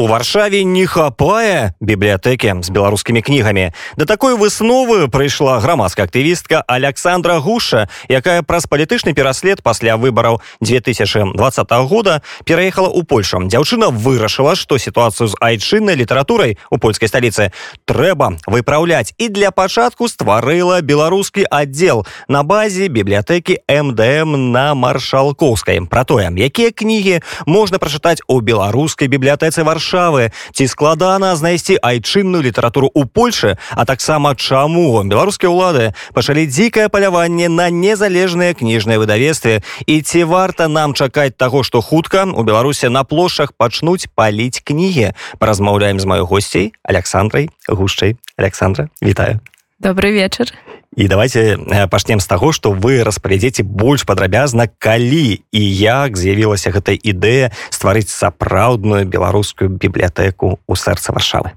У варшаве не хапае бібліятэкі з беларускімі кнігамі. Да такой высновы прыйшла грамадская актывістка Александра Гуша, якая праз палітычны пераслед пасля выбараў 2020 года пераехала ў Польшу. Дзяўчына вырашыла, што сітуацыю з айчыннай літаратурай у польскай сталіцы трэба выпраўляць і для пачатку стварыла беларускі аддзел на базе бібліятэкі МДМ на маршалкоўскай. Пра тое, якія кнігі можна прачытаць у беларускай бібліятэцы варшавы варшавы ці складана знайсці айчынную літаратуру ў Польшы а таксама чаму беларускія ўлады пачалі дзікае паляванне на незалежныя кніжныя выдавестве і ці варта нам чакаць таго што хутка у беларусе на плошах пачнуць паліць кнігі? Паразмаўляем з маёй госцей александрай гушчай. Александра вітаю. Добрый вечар і давайте э, пачнем з таго што вы распавядзеце больш падрабязна калі і як з'явілася гэтая ідэя стварыць сапраўдную беларускую бібліятэку ў сэрца варшавы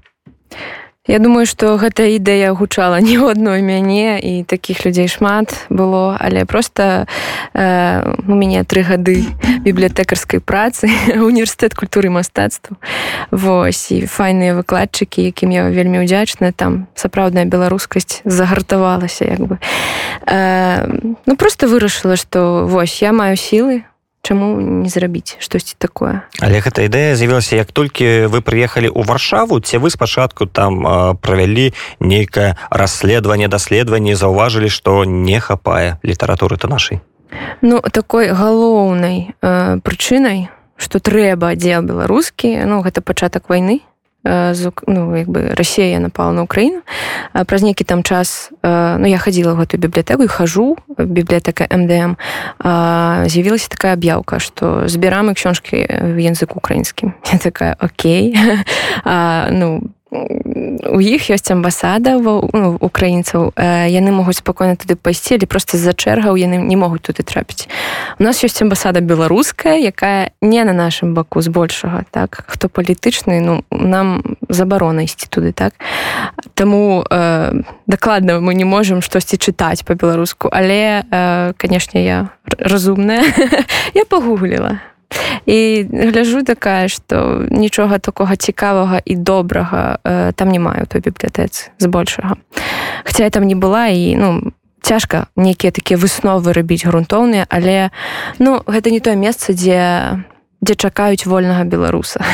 Я думаю што гэтая ідэя гучала не ў адной мяне і такіх людзей шмат было але просто э, у мяне тры гады бібліятэкарскай працы універсітэт культуры мастацтва Вось і файныя выкладчыкі якім я вельмі ўдзячна там сапраўдная беларускасць загартавалася як бы э, ну просто вырашыла што вось я маю сілы чаму не зрабіць штосьці такое? Але гэта ідэя з'явілася як толькі вы прыехалі ў варшаву ці вы спачатку там правялі нейкае расследаванне даследаванні заўважылі што не хапае літаратуры то нашай ну такой галоўнай э, прычынай што трэба аддзел беларускі ну гэта пачатак вайны ну, як бы Росія напала на Украіну праз нейкі там час ну я хадзіла ў гэтую бібліятэку і хожу бібліятэка МДМ з'явілася такая аб'яўка што збірамы ксёнжкі в языку украінскім такая Окей ну у іх ёсць амбасада ну, украінцаў. Яны могуць спакойна туды пайсці але просто з-за чэргаў яны не могуць туды трапіць. У нас ёсць амбасада беларуская якая не на нашым баку збольшага так? Хто палітычны ну нам забарона ісці туды так? Таму э, дакладна мы не можемм штосьці чытаць по-беларуску але э, канешне я разумная я пагугліла і гляжу такая што нічога такога цікавага і добрага э, там не маю той бібліятэцы збольшага Хаця я там не была і ну цяжка нейкія такія высновы рабіць грунтоўныя але ну гэта не тое месца дзе дзе чакаюць вольнага беларуса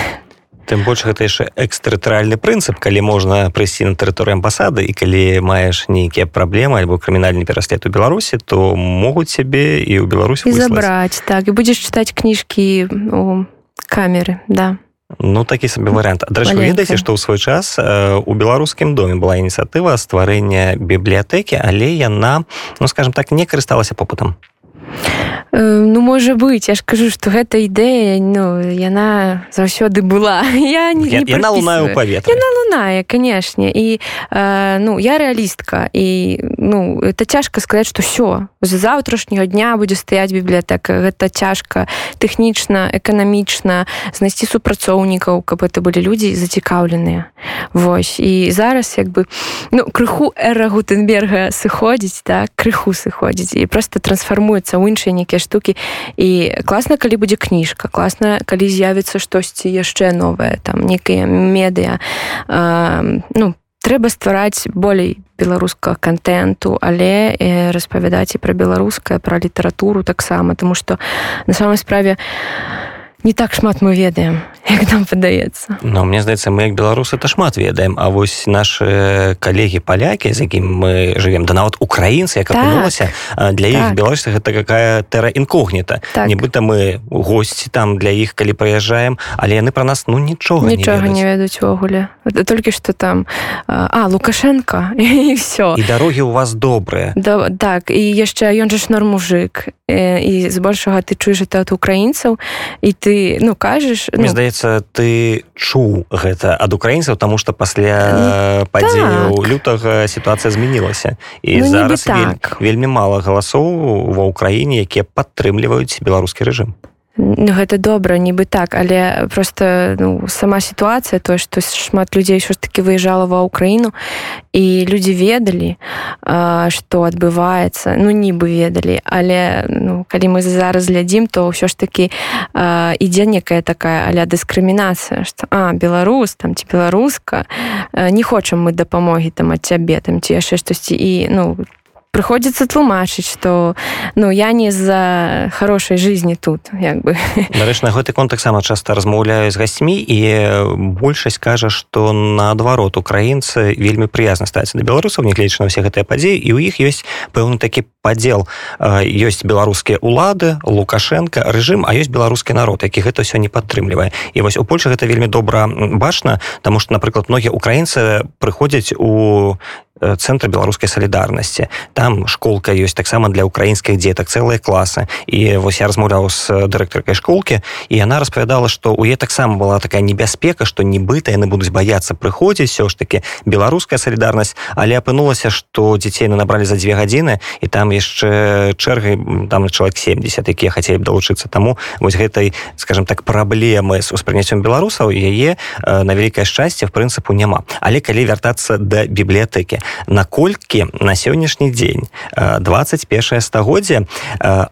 тым больш гэта яшчэ экстратэрыальны прынцып калі можна прыйсці на тэрыторыю амбасады і калі маеш нейкія праблемы альбо крымінальны пераслед у беларусі то могуць сябе і ў беларусі забраць так і будзеш чытаць кніжкі у камеры да. Ну такі сабе варыянт. Ведаеце што ў свой час у беларускім доме была ініцыятыва стварэння бібліятэкі але яна ну скажем так не карысталася попытам Ну можа быць я ж кажу што гэта ідэя ну яна заўсёды была. Я не, не яна лунаю паветра яна лунае канешне. І э, ну я рэалістка. І ну это цяжка сказаць што ўсё з заўтрашняга дня будзе стаяць бібліятэка. Гэта цяжка тэхнічна эканамічна знайсці супрацоўнікаў каб это былі людзі зацікаўленыя. Вось. І зараз як бы ну крыху эра гутенберга сыходзіць так крыху сыходзіць. І просто трансфармуецца ў іншыя нейкія штукі. І класна калі будзе кніжка класна калі з'явіцца штосьці яшчэ новае там некія медыа ну трэба ствараць болей беларускага контенту але распавядаць і пра беларускае пра літаратуру таксама тому что на самой справе не так шмат мы ведаем як нам падаецца. Но мне здаецца мы як беларусы это шмат ведаем. А вось наши калегі палякі з якім мы живвем да нават украінцы як апынулася так, для іх так. беларусах это какая тэра інкогніта. Так. нібыта мы госці там для іх калі прыязджаем але яны про нас ну нічога нічога не ведаюць. увогуле. Толькі что там а лукашенко і все і дарогі у вас добрыя. Да, так і яшчэ ён же ж норм мужик і збольшага ты чуеш это ад украінцаў і ты ну кажаш ну, здаецца здаецца ты чуў гэта ад украінцаў тому что пасля падзею так. лютага сітуацыя змянілася і ну, зараз так. вельмі, вельмі мала галасоў ва ўкраіне якія падтрымліваюць беларускі рэжым Ну, гэта добра нібы так але просто ну, сама сітуацыя тое што шмат людзей ўсё ж таки выязджала ва ўкраіну і людзі ведалі што адбываецца ну нібы ведалі але ну, калі мы зараз глядзім то ўсё ж таки ідзе некая такая аля дыскрымінацыя што а беларус там ці беларуска не хочам мы дапамогі там ад цябе там ці яшчэ штосьці і ну там прыходзіцца тлумачыць что ну я не за хорошай жизни тут як бы. Дарэч на гэты конт таксама часто размаўляю з гасцьмі і большасць кажа что наадварот украінцы вельмі прыязна стаць да беларусаў нягледзячы на ўсе гэтыя падзеі і ў іх ёсць пэўны такі падзел. Ёсць беларускія улады лукашенко рэжым а ёсць беларускі народ які гэта ўсё не падтрымлівае. І вось у Польше гэта вельмі добра бачна тому что напрыклад многія украінцы прыходзяць у цэнтр беларускай салідарнасці там школка ёсць таксама для украінскіх дзетак цэлыя класы і вось я размаўляў з дырэктаркай школкі і яна распавядала што у е таксама была такая небяспека што нібыта яны будуць баяцца прыходзіць все ж таки беларуская салідарнасць але апынулася што дзяцей на набралі за дзве гадзіны і там яшчэ чэргай там чалавек 70 якія хацелі б далучыцца таму вось гэтай скажем так праблемы з успрыняццём беларусаў яе на вялікае шчасце в прынцыпу няма але калі вяртацца да бібліятэкі наколькі на сённяшні дзень. 21 стагоддзя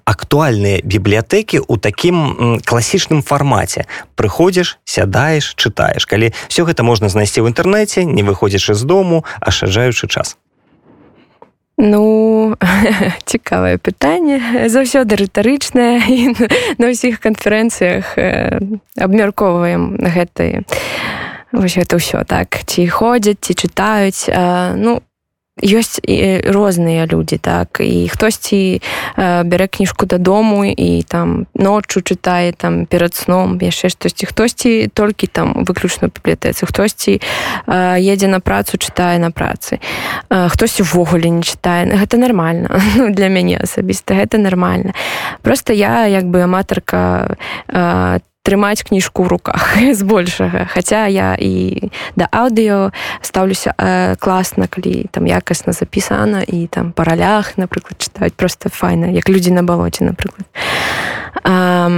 актуальныя бібліятэкі ў такім класічным фармаце. Прыходзіш сядаеш чытаеш. Калі все гэта можна знайсці ў інтэрнэце не выходзіш з дому ашаджаючы час. Ну цікавае пытанне. Заўсёды рытарычнае на ўсіх канферэнцыях абмяркоўваем гэтыя вось гэта ўсё так. Ці ходзяць ці чытаюць. Ну ёсць розныя людзі так. І хтосьці бярэ кніжку дадому і там ноччу чытае там перад сном яшчэ штосьці. Хтосьці толькі там выключна бібліятэцы хтосьці едзе на працу чытае на працы. Хтось увогуле не чытае. Гэта нормально ну, для мяне асабіста гэта нормально просто я як бы аматарка трымаць кніжку ў руках збольшага. Хаця я і да аўдыо стаўлюся э, класна калі там якасна запісана і там па ралях напрыклад чытаць просто файна як людзі на балоце напрыклад. А,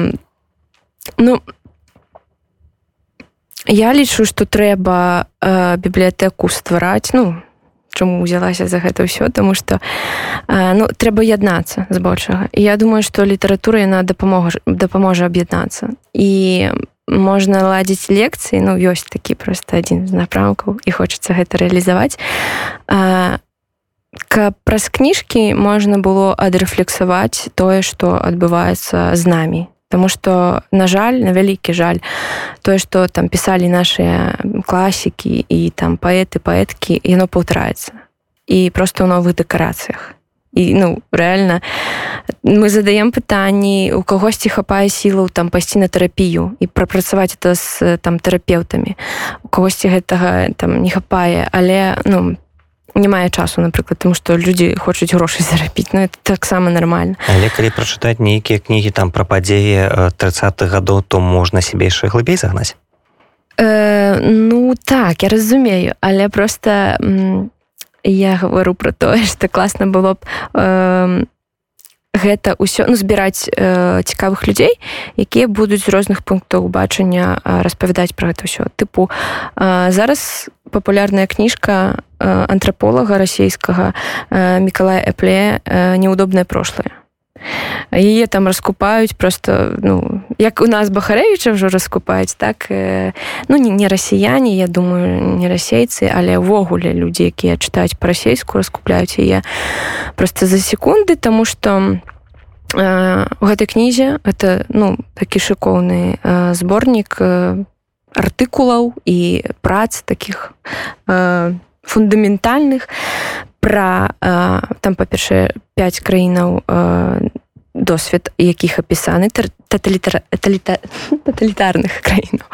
ну я лічу што трэба э, бібліятэку ствараць ну чаму ўзялася за гэта ўсё тому что ну трэба яднацца збольшага я думаю что літаратура яна дапамога дапаможа аб'яднацца. І можна ладзіць лекцыі ну ёсць такі просто адзін з напрамкаў і хочацца гэта рэалізаваць. Каб праз кніжкі можна было адрэфлексаваць тое што адбываецца з намі Таму што на жаль на вялікі жаль тое што там пісалі нашыя класікі і там паэты паэткі яно паўтараецца і просто ў новых дэкарацыях і ну рэальна мы задаем пытанні у кагосьці хапае сілаў там пайсці на тэрапію і прапрацаваць это з там тэрапеўтамі у кагосьці гэтага там не хапае але ну не мае часу напрыклад тому что людзі хочуць грошай зарабіць ну это таксама нормально. Але калі прачытаць нейкія кнігі там пра падзеі 30 гадоў то можна сябе яшчэ глыбей загнаць э, ну так я разумею але просто я гавару про тое что класна было б э, гэта ўсё ну, збіраць э, цікавых людзей якія будуць з розных пунктаў бачання распавядаць про гэта ўсё. Тыпу э, зараз папулярная кніжка э, антраполага расійскага э, мікалая эпле э, неудобнае прошлое яе там раскупаюць просто ну як у нас бахарэвіча ўжо раскупаюць так э, ну не, не расіяне я думаю не расейцы але ўвогуле людзі якія чытаюць па-расейску раскупляюць яе просто за секунды тому что э, у гэтай кнізе это ну такі шыкоўны э, зборнік э, артыкулаў і прац таких э, фундаментальных пра э, там па-першае 5 краінаў э, досвед якіх апісаны таталітарных краінаў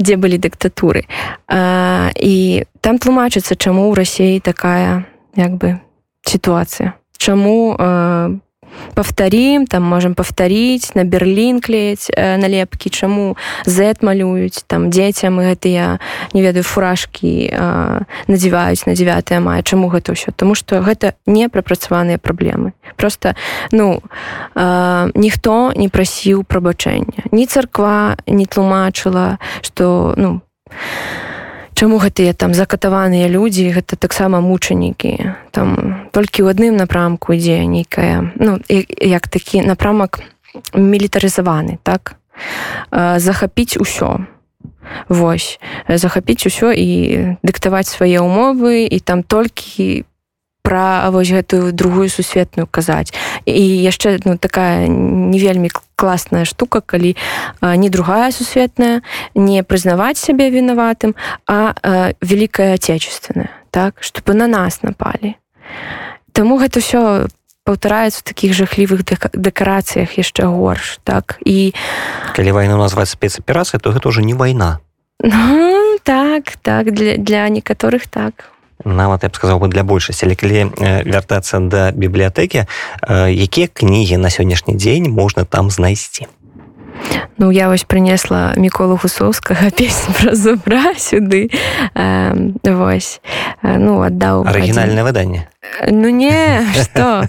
дзе былі дыктатуры э, і там тлумачыцца чаму ў рассіі такая як бы сітуацыя чаму э, повторим там можем повторить на берлін клеить э, налепки чаму z малююць там дзецям і гэтыя не ведаю фуражкі э, надзяваюць на 9 мая. Чаму гэта ўсё тому что гэта не прапрацаваныя праблемы просто ну э, ніхто не прасіў прабачэння ні царква не тлумачыла что ну Чаму гэтыя там закатаваныя людзі гэта таксама мучанікі? Там толькі ў адным напрамку ідзе нейкая ну як такі напрамак мілітарызаваны так? Захапіць усё. Вось. Захапіць усё і дыктаваць свае ўмовы і там толькі пра вось гэтую другую сусветную казаць. І яшчэ ну такая не вельмі класная штука калі а, не другая сусветная не прызнаваць сябе вінаватым а, а великкая отечественная так чтобы на нас напалі. Таму гэта все паўтараецца в таких жахлівых дэкарацыях яшчэ горш так і калі вайну назваць спецаперацыя то гэта уже не вайна. Ну, так так для, для некаторых так нават я б сказаў бы для большасці. Але калі вяртацца да бібліятэкі якія кнігі на сённяшні дзень можна там знайсці? Ну я вось прынесла міколу гусоўскага песню пра зубра сюды. Вось. Ну аддаў арыгінальнае выданне? Ну не што?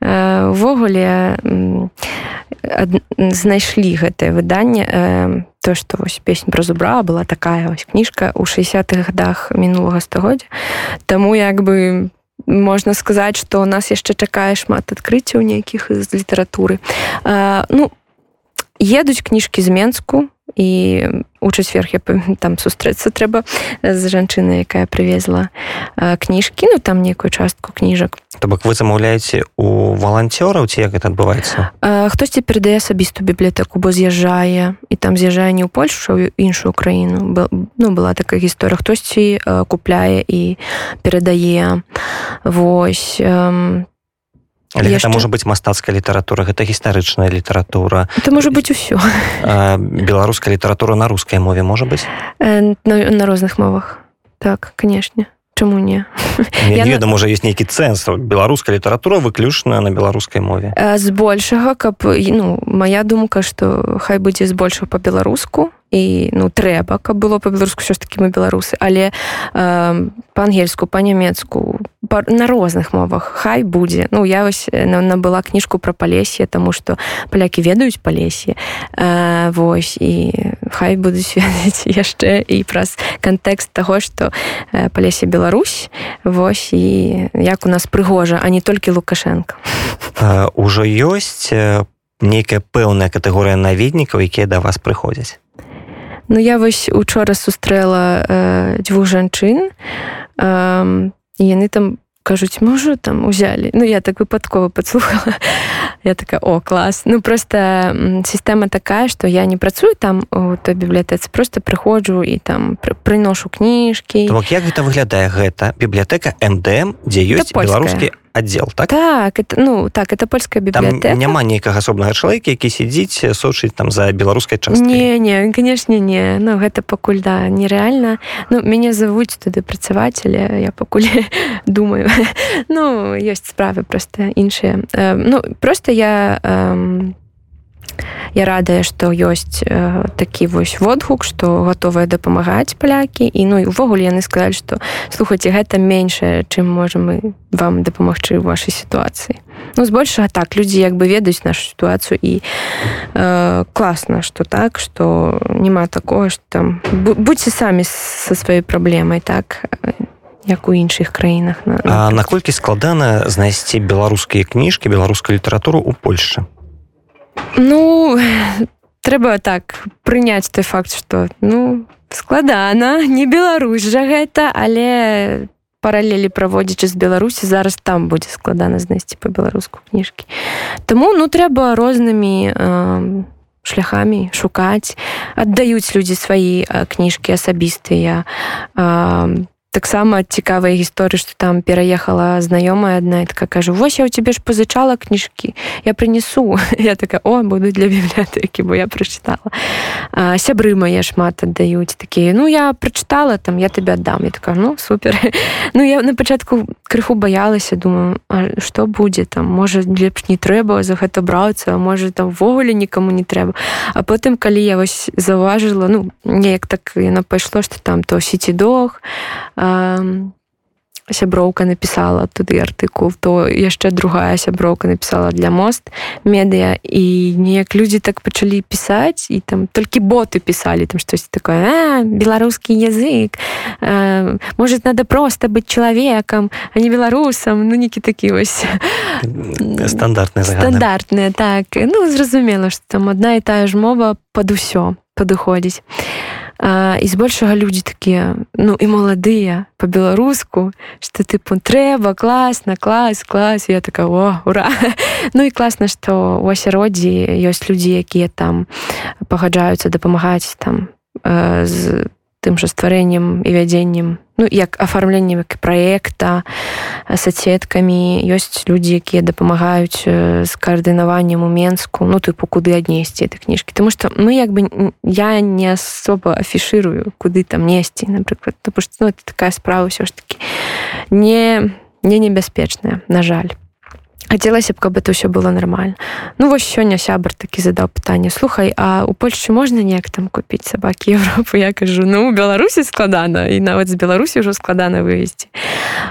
Увогуле знайшлі гэтае выданне то што вось песня пра зубра была такая вось кніжка ў 60-х годах мінулага стагоддзя. Таму як бы можна сказаць што у нас яшчэ чакае шмат адкрыццяў нейкіх з літаратуры. Ну едуць кніжкі з менску і у чацвер я там сустрэцца трэба з жанчынай якая прывезла кніжкі ну там некую частку кніжак. То бок вы замаўляеце у валанцёраў ці як это адбываецца? Хтосьці перадае асабісту бібліятэку бо з'язджае і там з'язджае не ў польшу іншую краіну. Ну была такая гісторыя. Хтосьці купляе і перадае. Восьось там Але гэта можа быць мастацкая літаратура гэта гістарычная літаратура это можа быць усё беларуская літаратура на рускай мове можа быць на, на розных мовах. Так канешне Чаму не? Веда можа ёсць нейкі цэнс беларуская літаратура выключная на беларускай мове. Збольшага каб ну моя думка что хай будзе збольшага по-беларуску і ну трэба каб было по-беларуску все ж таки мы беларусы але э, па-ангельску па-нямецку па, на розных мовах. Хай будзе. Ну я вось набыла кніжку про палесе тому что палякі ведаюць палесе э, восьось і хай будуць ведаць яшчэ і праз кантэкст таго что палесе Беларусь восьось і як у нас прыгожа а не толькі лукашенко ўжо ёсць нейкая пэўная катэгорыя наведнікаў якія да вас прыходзяць Ну я вось учора сустрэла э, дзвюх жанчын. Э, яны там кажуць можу там узялі Ну я так выпадкова подслухала я такая о клас ну просто сістэма такая что я не працую там у той бібліятэцы просто прыходжу і там прыношу кніжкі. Як гэта выглядае гэта бібліятэка мдм дзе ёсць беларускі аддзел так? Так это, ну так это польская бібліятэка няма нейкага асобнага чалавека які сядзіць сочыць там за беларускай час не не канешне не. Ну гэта пакуль да нереальна. Ну мяне завуць туды працаваць але я пакуль думаю. Ну ёсць справы просто іншыя. Ну просто я не Я радая, што ёсць э, такі вось водгук, што гатовыя дапамагаць палякі. І ну і увогуле яны сказалі, што слухайце гэта меншае, чым можам мы вам дапамагчы ў вашай сітуацыі. Ну збольшага так людзі як бы ведаюць нашу сітуацыю і э, класна, што так, што няма такого, што там будьце самі са сваёй праблемай так як у іншых краінах на наколькі складана знайсці беларускія кніжкі беларускую літаратуру ў Польшчы Ну трэба так прыняць той факт што ну складана не Беларусь жа гэта але паралелі праводзячы з беларусі зараз там будзе складана знайсці по-беларуску кніжкі. Таму ну трэба рознымі э, шляхамі шукаць. Аддаюць людзі свае кніжкі асабістыя. Э, таксама цікавая гісторыя што там пераехала знаёмая адна і така кажу вось я у тебе ж пазычала кніжкі я прынесу я такая о буду для бібліятэкі бо я прачытала сябры мае шмат аддаюць такія ну я прачытала там я тебе аддам я такая ну супер ну я на пачатку крыху баялася думаю што будзе там? Можа лепш не трэба за гэта браўцца можа там ввогуле нікому не трэба а потым калі я вось заўважыла ну неяк так яна пайшло што там то сеці дог а сяброўка напісала туды артыкул то яшчэ другая сяброўка напісала для мост медыа і неяк людзі так пачалі пісаць і там толькі боты пісалі там штось такое беларускі язык может надо просто быць чалавекам а не беларусам ну некі такі вось. Стандартная стандартная так. Ну зразумела что там одна і тая ж мова под усё падыходзіць і збольшага людзі такія ну і маладыя по-беларуску что тыпу трэба класна клас клас я такая о ура! Ну і класна что у асяроддзі ёсць людзі якія там пагаджаюцца дапамагаць там з тым жа стварэннем і вядзеннем ну як афармленнем як праекта соцсеткамі ёсць людзі якія дапамагаюць з каардынаваннем у менску. Ну тыпу куды аднесці этой кніжкі. Тому что мы як бы я не асоба афішырую куды там несці напрыклад. Ну, такая справа ўсё ж таки не не небяспечная на жаль хацелася б каб это ўсё было нормально. Ну вось сёння сябар такі задаў пытанне слухай а у польльшчы можна неяк там купіць сабакі Европы я кажу ну у беларусі складана і нават з беларусі ўжо складана вывесці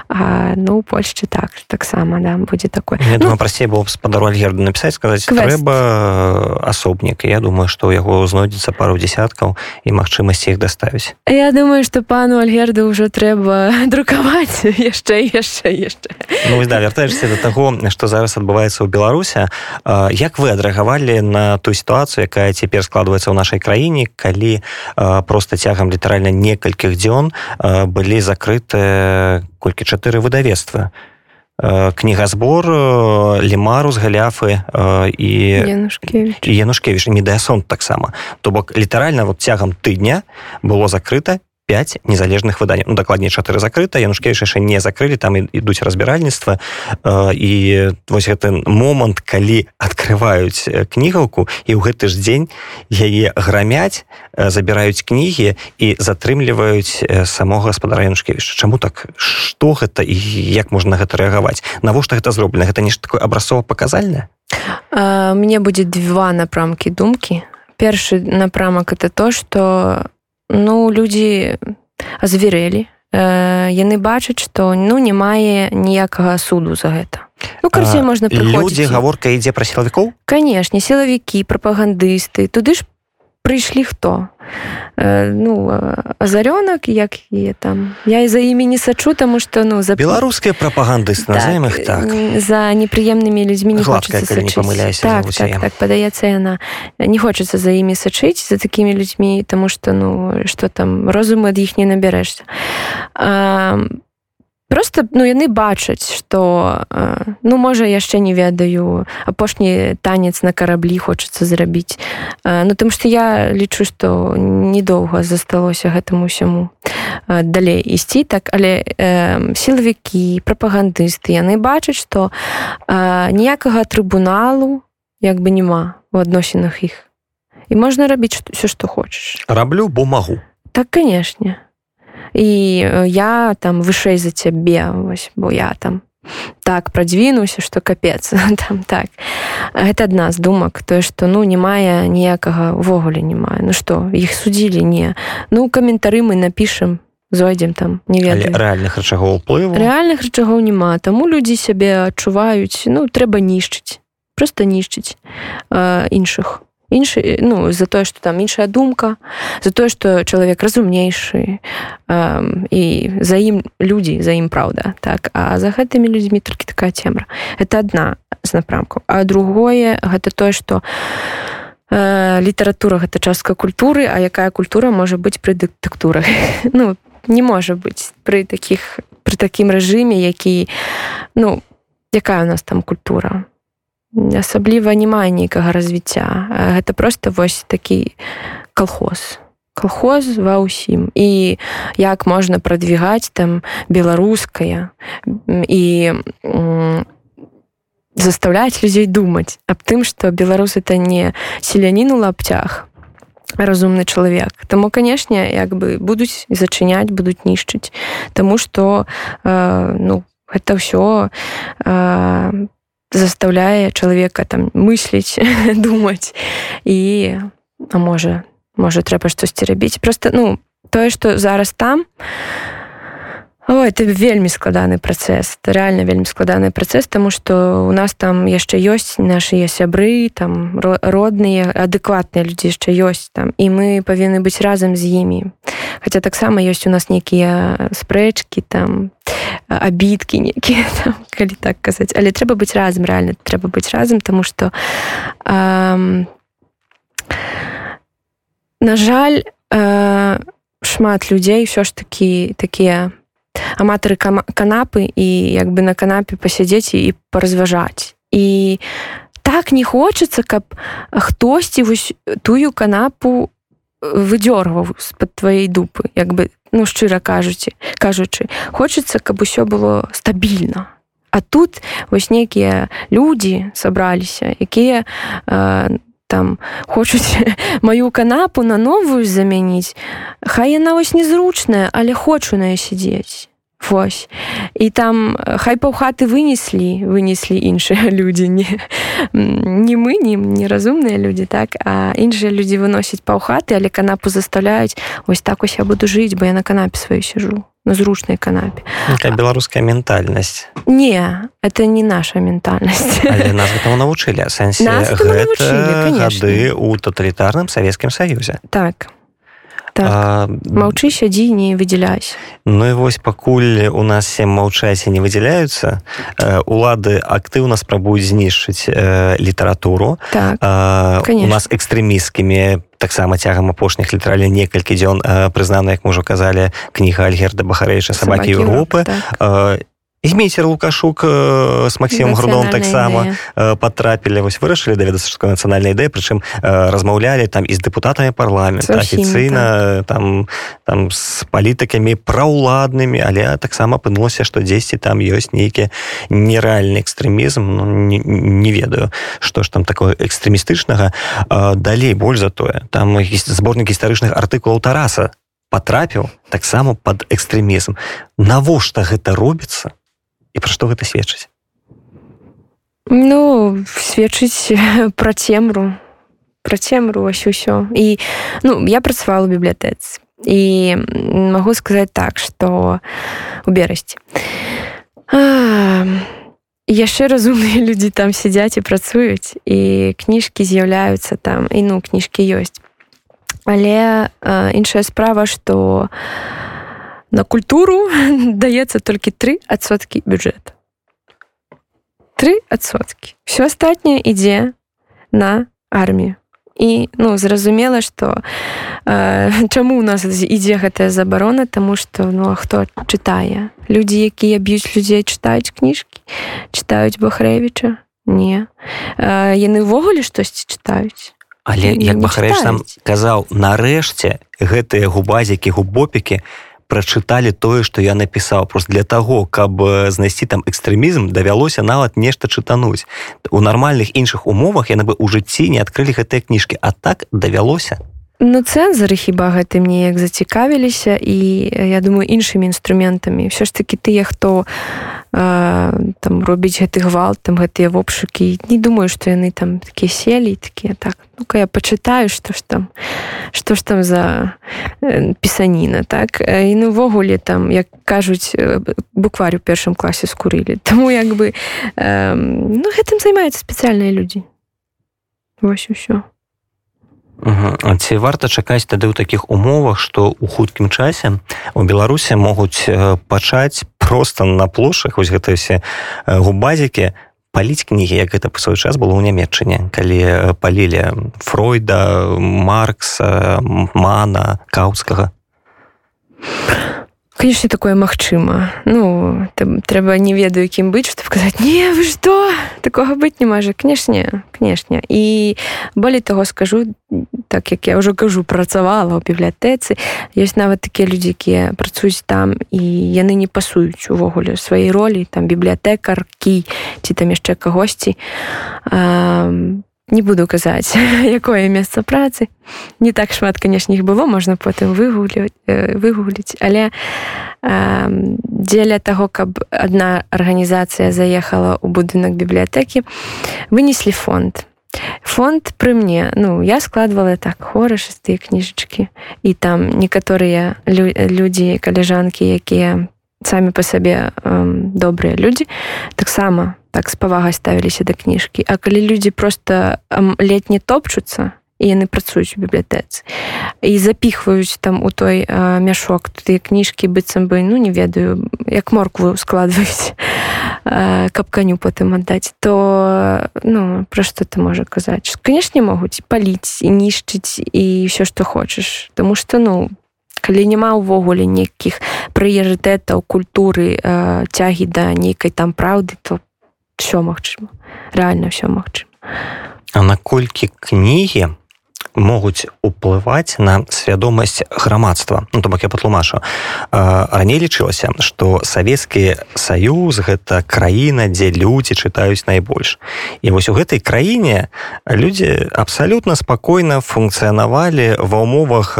а, ну у польльшчы так таксама да будзе такое. Ну, прасцей было спадару альгерду напісаць сказаць трэба асобнік я думаю што ў яго знойдзецца пару десяткаў і магчымасці іх даставіць я думаю што пану альгерду ўжо трэба друкаваць яшчэ яшчэ яшчэ ну, да вяртаешься до таго што што зараз адбываецца ў беларусе як вы адрэагавалі на ту сітуацыю якая цяпер складваецца ў нашай краіне калі просто цягам літаральна некалькіх дзён былі закрыты колькі чатыры выдавецтва кнігазбор лімару з галяфы і янушкевіч. Медыасон таксама. То бок літаральна вот цягам тыдня было закрыта 5 незалежных выданняў ну, дакладней чатыры закрыта янушкевіч яшчэ не закрылі там ідуць разбіральніцтва і вось гэты момант калі открываюць кнігаўку і ў гэты ж дзень яе грамяць забіраюць кнігі і затрымліваюць самого гаспадара янушкевіча Чаму так? Что гэта і як можна гэта рэагаваць? Навошта гэта зроблена? Гэта нешта такое абразцова паказальна мне будзе два напрамкі думкі. Першы напрамак это то что ну людзі зверэлі э, яны бачаць што ну не мае ніякага суду за гэта. Ну карце можна людзі гаворка ідзе пра сілавікоў? Канешне сілавікі прапагандысты туды ж прыйшлі хто? Э, ну азарёнак як і там. Я і за імі не сачу таму што ну за беларускія прапаганды назовем так, так за непрыемнымі людзьмі не хочется памыляюся так, так, так падаецца яна не хочацца за імі сачыць за такімі людзьмі тому что ну что там розуму ад іх не набярэшся а просто ну яны бачаць что ну можа яшчэ не ведаю апошні танец на караблі хочацца зрабіць. Ну там что я лічу что недоўга засталося гэтаму усяму далей ісці. Так але э, сілавікі прапагандысты яны бачаць что ніякага трыбуналу як бы няма у адносінах іх. І можна рабіць все что хочаш. Раблю бо магу так канешне і я там вышэй за цябе вось бо я там так прадвінуўся что капец там так. Гэта адна з думак тое что ну не мае ніякага увогуле не мае ну что іх судзілі не. Ну каментары мы напішам зойдзем там не ведаю рэальных рычагоў уплыву рэальных рычагоў няма таму людзі сябе адчуваюць ну трэба нішчыць просто нішчыць іншых іншы ну за тое что там іншая думка за тое что чалавек разумнейшы э, і за ім людзі за ім праўда так. А за гэтымі людзьмі толькі такая цемра. Это одна з напрамкаў. А другое гэта тое что э, літаратура гэта частка культуры а якая культура можа быць пры дыктатурах ну не можа быць пры таких пры такім рэжыме які ну якая у нас там культура асабліва не мае нейкага развіцця. Гэта просто вось такі колхоз колхоз ва ўсім. І як можна прадвігаць там беларускае і заставляць людзей думаць аб тым што беларус это не селянін у лапцях разумны чалавек. Таму канешне як бы будуць зачыняць будуць нішчыць. Таму што э, ну гэта ўсё э, заставляе чалавека там мысліць думаць і а можа можа трэба штосьці рабіць просто ну тое што зараз там О, это вельмі складаны працэс это реально вельмі складаны працэс тому что у нас там яшчэ ёсць наши сябры там родныя адэкватныя людзі яшчэ ёсць там. І мы павінны быць разам з імі хотя таксама ёсць у нас нейкія спрэчки там абіткі некія калі так казаць але трэба быць разам реально трэба быць разам тому что э, на жаль э, шмат людзей ўсё ж такі такія аматары канапы і як бы на канапе пасядзець і паразважаць і так не хочацца каб хтосьці вось тую канапу выдёргваў з-пад тваей дупы як бы ну шчыра кажуце кажучы. Хочацца каб усё было стабільна. А тут вось нейкія людзі сабраліся якія э, там хочуць маю канапу на новую замяніць. Хай яна вось незручная але хочу на сядзець Вось. І там хай паўхаты вынеслі вынеслі іншыя людзі. Не, не мы не неразумныя людзі так? А іншыя людзі выносяць паўхаты але канапу заставляюць ось так ось я буду жыць бо я на канапе сваю сижу на зручнай канапе. Беларуская ментальнасць? Не это не наша ментальнасць. Нас навучылі сэнсе у тоталітарным савецкім саюзе. Так так. маўчы сядзі не выдзяляюсь Ну і вось пакуль у нас сем маўчаці не выдзяляюцца улады актыўна спрабуюць знішчыць літаратуру так. у нас экстрэміскімі таксама цягам апошніх літаралі некалькі дзён прызнана як мы ўжо казалі кніга альгерда бахарэйча сабакі Еўропы так змейцер лукашук э, с максимом грудом таксама э, потрапілі вось вырашылі даведацца што нацыянальная ідэя прычым э, размаўлялі там і з дэпутатамі парламента афіцыйна так. там там з палітыкамі праўладнымі але таксама апынулася што дзесьці там ёсць нейкі нерэальны экстрэмізм ну, не, не ведаю што ж там такое экстрэмістычнага далей больш за тое там зборнік гістарычных артыкулаў тараса. Потрапіў таксама под экстрэмізм навошта гэта робіцца і пра што гэта сведчыць ну сведчыць пра цемру пра цемру вось усё і ну я працавала бібліятэц і магу сказаць так што у берасці яшчэ разумныя людзі там сядзяць і працуюць і кніжкі з'яўляюцца там і ну кніжкі ёсць але іншая справа што у на культуру даецца толькі тры адсоткі бюджэта тры адсоткі. Все астатняе ідзе на армію. І ну зразумела что э, чаму у нас ідзе гэтая забарона? Тому что ну а хто чытае? Людзі якія б'юць людзей чытаюць кніжкі? Чытаюць бахрэвіча? Не. Э, яны ўвогуле штосьці чытаюць? Але як бахрэч там казаў нарэшце гэтыя губазікі губопікі прачыталі тое што я напісаў. Просто для того каб знайсці там экстрэмізм давялося нават нешта чытануць. У нармальных іншых умовах яны бы ў жыцці не адкрылі гэтыя кніжкі а так давялося Ну цэнзары хіба гэтым неяк зацікавіліся і я думаю іншымі інструментамі. Ўсё ж такі тыя хто там робіць гэты гвалт там гэтыя вопшукі. Не думаю што яны там такія селі такія так. Ну-ка я пачытаю што ж там што ж там за пісаніна так. І ну увогуле там як кажуць букварь у першым класе скурылі. Таму як бы э, ну, гэтым займаюцца спецыяльныя людзі. Вось усё ці варта чакаць тады ў такіх умовах што ў хуткім часе у беларусе могуць пачаць просто на плошах вось гэта все губазікі паліць кнігі як гэта па свой час было ў нямметчыне калі палілі фройда маркса мана каўскага конечно такое магчыма ну там, трэба не ведаю якім быць чтобы сказать не вы что? Такого быть не можа кнешне кнешне і болей того скажу так як я ўжо кажу працавала ў бібліятэцы ёсць нават такія людзі якія працуюць там і яны не пасуюць увогуле сваёй ролі там бібліятэкаркі ці там яшчэ кагосьці. А, не буду казаць якое месца працы. Не так шмат канешне іх было можна потым выгулі выгуліць але э, дзеля таго каб адна арганізацыя заехала ў будынак бібліятэкі вынеслі фонд. Фонд пры мне. Ну я складвала так хоры шестыя кніжачкі. І там некаторыя лю людзі каляжанкі якія самі па сабе э, добрыя людзі. Таксама так з павагай ставіліся да кніжкі. А калі людзі просто ледь не топчуцца і яны працуюць у бібліятэцы і запіхваюць там у той а, мяшок тыя кніжкі быццам бы ну не ведаю як моркву складваюць каб каню потым аддаць то ну пра што ты можа казаць? Канешне могуць паліць і нішчыць і ўсё што хочаш Таму что ну калі няма ўвогуле нейкіх прыярытэтаў культуры э, цягі да нейкай там праўды то все магчыма. Реально все магчыма. А наколькі кнігі могуць уплываць на свядомасць грамадства. Ну, то бок я патлумашу раней лічылася што савецкі саюз гэта краіна дзе людзі чытаюць найбольш. І вось у гэтай краіне людзі абсалютна спакойна функцыянавалі ва ўмовах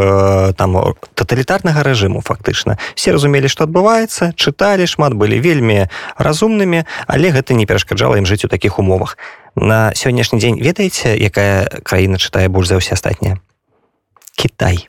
там таталітарнага рэжыму фактычна. Все разумелі што адбываецца чыталі шмат былі вельмі разумнымі але гэта не перашкаджала ім жыць у такіх умовах на сённяшні дзень ведаеце якая краіна чытае больш за ўсе астатнія? Кітай.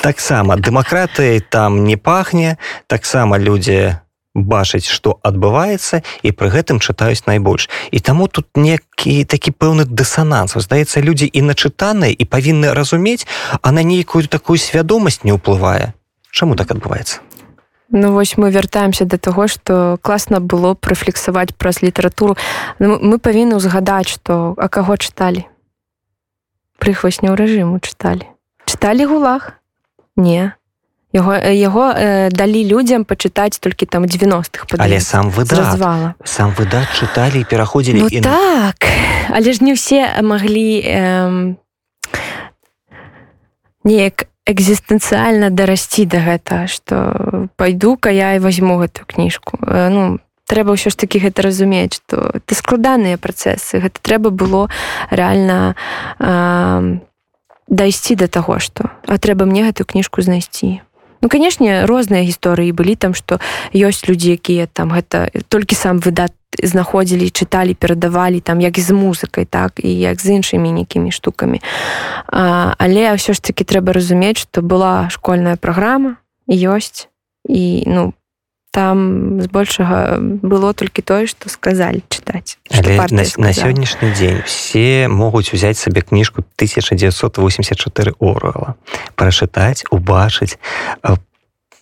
Таксама дэмакратыяй там не пахне таксама людзі бачыць што адбываецца і пры гэтым чытаюць найбольш. І таму тут некі такі пэўны дысананс. Здаецца людзі і начытаныя і павінны разумець а на нейкую такую свядомасць не ўплывае. Чаму так адбываецца Ну вось мы вяртаемся да таго што класна было б рэфлексаваць праз літаратуру. Ну, мы павінны ўзгадаць што а каго чыталі? Прыхвасняў рэжыму чыталі. Чыталі гулах не. Яго яго э, далі людзям пачытаць толькі там 90-х але сам выдавала сам выдат чыталі пераходзілі ну, і так. Але ж не ўсе маглі э, неяк экзістэнцыяльна дарасці да гэта што пайду-ка я і возьму гэту кніжку. Ну трэба ўсё ж такі гэта разумець што ты складаныя працэсы. Гэта трэба было рэальна э, дайсці да таго што а трэба мне гэтую кніжку знайсці Ну канешне розныя гісторыі былі там што ёсць людзі якія там гэта толькі сам выдат знаходзілі чыталі перадавалі там як з музыкай так і як з іншымі нейкімі штукамі. А, але ўсё ж таки трэба разумець што была школьная праграма ёсць і ну там збольшага было толькі тое што сказалі чытаць на, на сённяшні дзень все могуць узяць сабе кніжку 1984 орла прачытаць убачыць.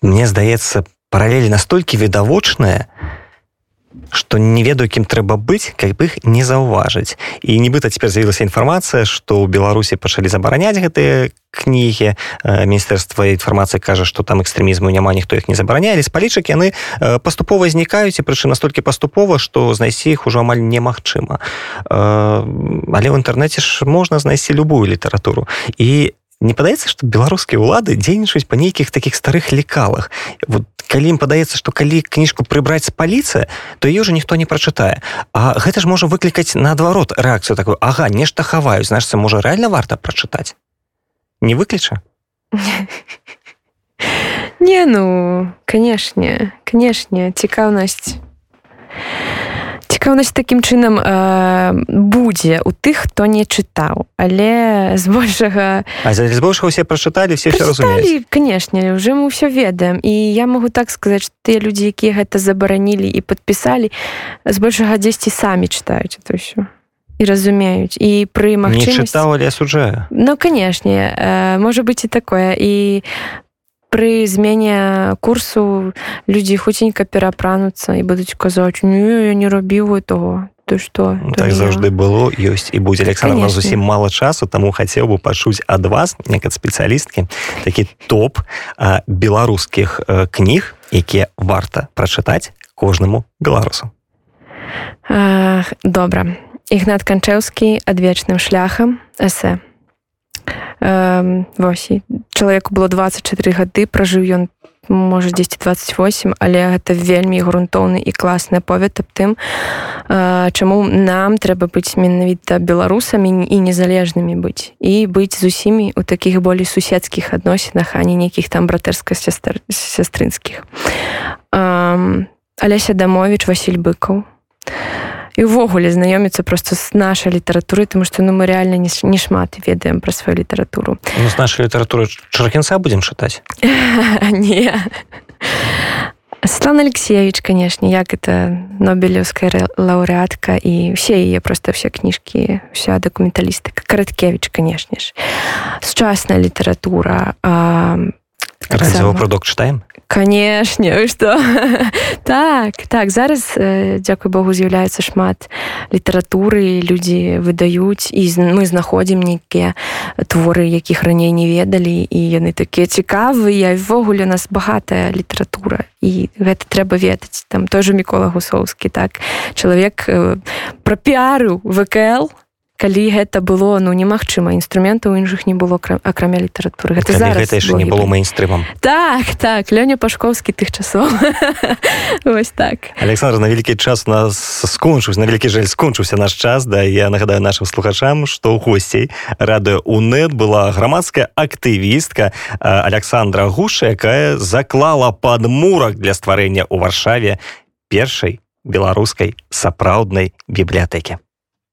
Мне здаецца паралелі настолькі відавочная что што не ведаю кім трэба быць как бы іх не заўважыць. І нібыта цяпер з'явілася інфармацыя што ў беларусі пачалі забараняць гэтыя кнігі. Міністэрства інфармацыі кажа што там экстрэмізму няма ніхто іх не забаранялі з палічак яны паступова знікаюць і прычым настолькі паступова што знайсці іх ужо амаль немагчыма. Але ў інтэрнэце ж можна знайсці любую літаратуру. І не падаецца што беларускія ўлады дзейнічаюць па нейкіх такіх старых лекалах. Вот калі ім падаецца што калі кніжку прыбраць з паліцыя то ее уже ніхто не прачытае. А гэта ж можа выклікаць наадварот рэакцыю такую Ага нешта хаваюць значится можа реально варта прачытаць? Не выключа не ну канешне канешне цікаўнасць цікаўнасць такім чынам э, будзе у тых хто не чытаў. Але збольшага збольшага усе прачыталі все канешне уже мы ўсё ведаем. І я могу так сказаць тыя людзі якія гэта забаранілі і подпісалі збольшага дзесьці самі чытаюць это ўсё і разумеюць і пры магчымасці асуджаю Ну канешне э, можа быць і такое. І пры змене курсу людзі хуценька перапрануцца і будуць казаць не я не рабіў того то что так заўжды было ёсць і будзе Александр зусім мало часу таму хацеў бы пачуць ад вас некад спецыялісткі такі топ беларускіх кніг якія варта прачытаць кожнаму беларусу добра ігнат канчэўскі адвечным шляхам эсэ вось чалавеку было 24 гады пражыў ён можа 10 28 але гэта вельмі грунтоўны і класны аповед аб тым чаму нам трэба быць менавіта беларусамі і незалежнымі быць і быць з усімі у такіх болей суседскіх адносінах а не нейкіх там братэрска сястрынскіх. Алеся дамович Васіль быкаў і ўвогуле знаёміцца просто з нашай літаратуры тому что ну мы реально не, не шмат ведаем пра сваю літаратуру ну, з нашай літаратуры чаркінца будзем чытаць не Светлана Алексеевич, конечно, як это Нобелевская лауреатка и все ее просто все книжки, вся документалистика. Короткевич, конечно же. Сучасная литература. Радиопродукт читаем? канешне что? Так так зараз дзякуй Богу з'яўляецца шмат літаратуры людзі выдаюць і мы знаходзім нейкія творы якіх раней не ведалі і яны такія цікавыя ввогуле у нас багатая літаратура і гэта трэба ведаць. Там той же мікола гусоўскі так? Чалавек прапіарыў вКл калі гэта было ну немагчыма інструментаў іншых не было акрамя літаратуры. Гэта зараз гэта яшчэ не было мейнстрымам. Так так лёня пашковскі тых часоў. Вось так. Александр на вялікі час у нас скончыўся на вялікі жаль скончыўся наш час да я нагадаю нашим слухачам што ў госцей радыё унет была грамадская актывістка александра гуша якая заклала падмурак для стварэння ў варшаве першай беларускай сапраўднай бібліятэкі